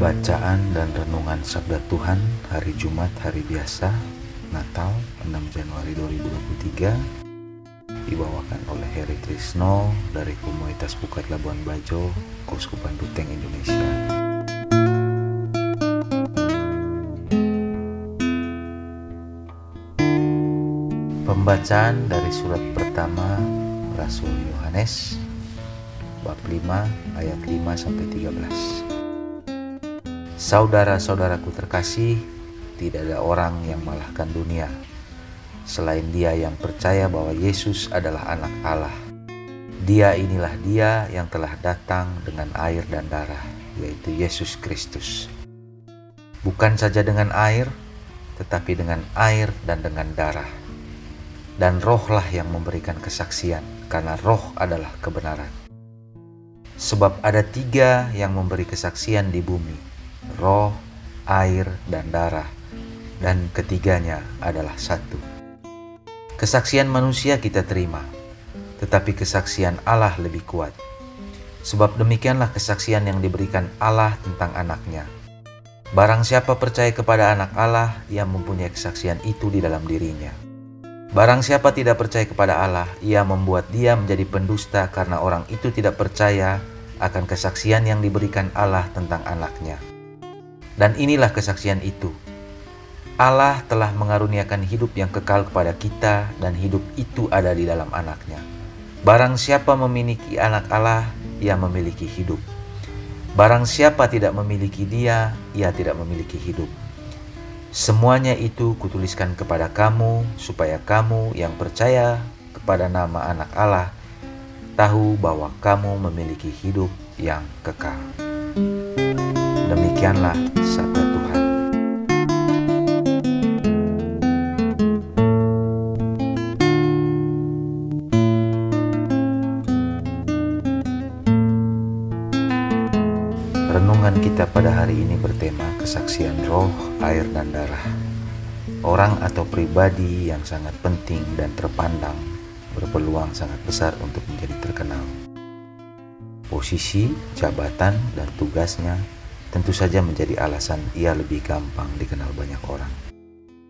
Bacaan dan Renungan Sabda Tuhan Hari Jumat Hari Biasa Natal 6 Januari 2023 Dibawakan oleh Heri Trisno dari Komunitas Bukat Labuan Bajo, Kuskupan Ruteng Indonesia. Pembacaan dari surat pertama Rasul Yohanes bab 5 ayat 5 sampai 13 Saudara-saudaraku terkasih, tidak ada orang yang malahkan dunia selain dia yang percaya bahwa Yesus adalah anak Allah. Dia inilah dia yang telah datang dengan air dan darah, yaitu Yesus Kristus. Bukan saja dengan air, tetapi dengan air dan dengan darah. Dan rohlah yang memberikan kesaksian, karena roh adalah kebenaran. Sebab ada tiga yang memberi kesaksian di bumi, roh, air, dan darah, dan ketiganya adalah satu. Kesaksian manusia kita terima, tetapi kesaksian Allah lebih kuat. Sebab demikianlah kesaksian yang diberikan Allah tentang anaknya. Barang siapa percaya kepada anak Allah, ia mempunyai kesaksian itu di dalam dirinya. Barang siapa tidak percaya kepada Allah, ia membuat dia menjadi pendusta karena orang itu tidak percaya akan kesaksian yang diberikan Allah tentang anaknya. Dan inilah kesaksian itu. Allah telah mengaruniakan hidup yang kekal kepada kita dan hidup itu ada di dalam anaknya. Barang siapa memiliki anak Allah, ia memiliki hidup. Barang siapa tidak memiliki dia, ia tidak memiliki hidup. Semuanya itu kutuliskan kepada kamu, supaya kamu yang percaya kepada nama anak Allah, tahu bahwa kamu memiliki hidup yang kekal. Demikianlah sabda Tuhan. Renungan kita pada hari ini bertema kesaksian roh, air, dan darah. Orang atau pribadi yang sangat penting dan terpandang berpeluang sangat besar untuk menjadi terkenal. Posisi, jabatan, dan tugasnya tentu saja menjadi alasan ia lebih gampang dikenal banyak orang.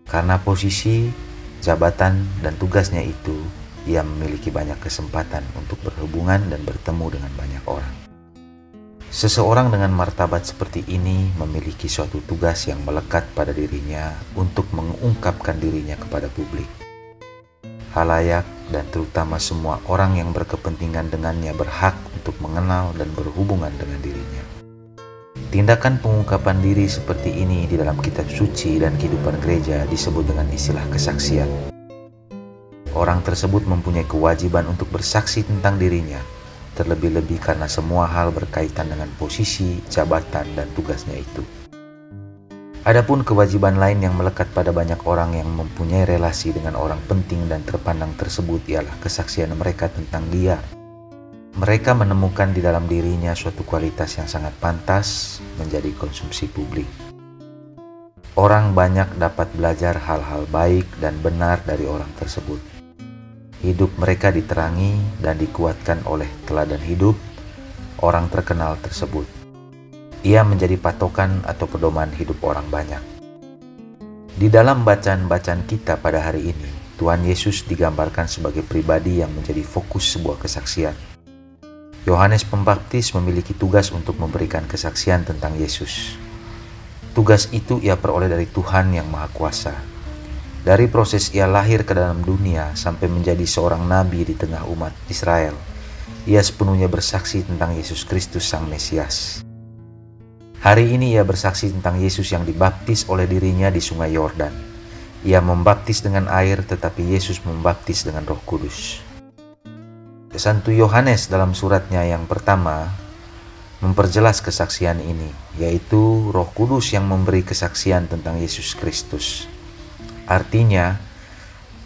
Karena posisi, jabatan, dan tugasnya itu, ia memiliki banyak kesempatan untuk berhubungan dan bertemu dengan banyak orang. Seseorang dengan martabat seperti ini memiliki suatu tugas yang melekat pada dirinya untuk mengungkapkan dirinya kepada publik. Halayak dan terutama semua orang yang berkepentingan dengannya berhak untuk mengenal dan berhubungan dengan dirinya. Tindakan pengungkapan diri seperti ini di dalam kitab suci dan kehidupan gereja disebut dengan istilah kesaksian. Orang tersebut mempunyai kewajiban untuk bersaksi tentang dirinya, terlebih-lebih karena semua hal berkaitan dengan posisi, jabatan, dan tugasnya itu. Adapun kewajiban lain yang melekat pada banyak orang yang mempunyai relasi dengan orang penting dan terpandang tersebut ialah kesaksian mereka tentang dia mereka menemukan di dalam dirinya suatu kualitas yang sangat pantas menjadi konsumsi publik. Orang banyak dapat belajar hal-hal baik dan benar dari orang tersebut. Hidup mereka diterangi dan dikuatkan oleh teladan hidup orang terkenal tersebut. Ia menjadi patokan atau pedoman hidup orang banyak. Di dalam bacaan-bacaan kita pada hari ini, Tuhan Yesus digambarkan sebagai pribadi yang menjadi fokus sebuah kesaksian Yohanes Pembaptis memiliki tugas untuk memberikan kesaksian tentang Yesus. Tugas itu ia peroleh dari Tuhan yang Maha Kuasa. Dari proses ia lahir ke dalam dunia sampai menjadi seorang nabi di tengah umat Israel, ia sepenuhnya bersaksi tentang Yesus Kristus Sang Mesias. Hari ini ia bersaksi tentang Yesus yang dibaptis oleh dirinya di Sungai Yordan. Ia membaptis dengan air, tetapi Yesus membaptis dengan Roh Kudus. Santo Yohanes dalam suratnya yang pertama memperjelas kesaksian ini, yaitu Roh Kudus yang memberi kesaksian tentang Yesus Kristus. Artinya,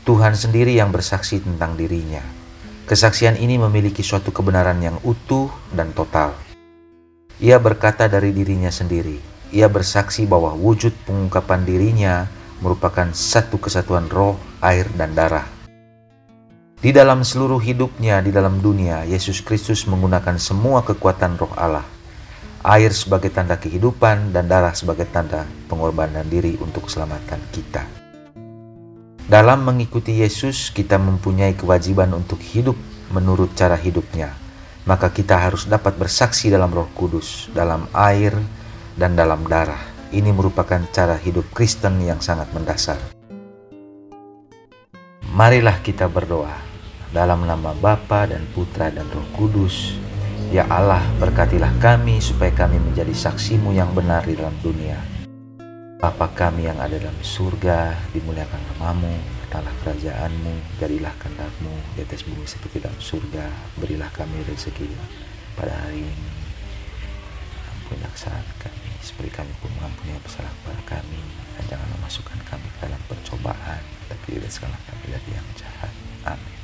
Tuhan sendiri yang bersaksi tentang dirinya. Kesaksian ini memiliki suatu kebenaran yang utuh dan total. Ia berkata dari dirinya sendiri. Ia bersaksi bahwa wujud pengungkapan dirinya merupakan satu kesatuan roh, air, dan darah. Di dalam seluruh hidupnya di dalam dunia, Yesus Kristus menggunakan semua kekuatan roh Allah. Air sebagai tanda kehidupan dan darah sebagai tanda pengorbanan diri untuk keselamatan kita. Dalam mengikuti Yesus, kita mempunyai kewajiban untuk hidup menurut cara hidupnya. Maka kita harus dapat bersaksi dalam roh kudus, dalam air, dan dalam darah ini merupakan cara hidup Kristen yang sangat mendasar. Marilah kita berdoa dalam nama Bapa dan Putra dan Roh Kudus. Ya Allah, berkatilah kami supaya kami menjadi saksimu yang benar di dalam dunia. Bapa kami yang ada dalam surga, dimuliakan namamu, datanglah kerajaanmu, jadilah kehendakmu di atas bumi seperti dalam surga. Berilah kami rezeki pada hari ini. Ampunilah kesalahan kami seperti kami pun mengampuni pesalah kepada kami dan jangan memasukkan kami ke dalam percobaan tapi bebaskanlah kami dari yang jahat amin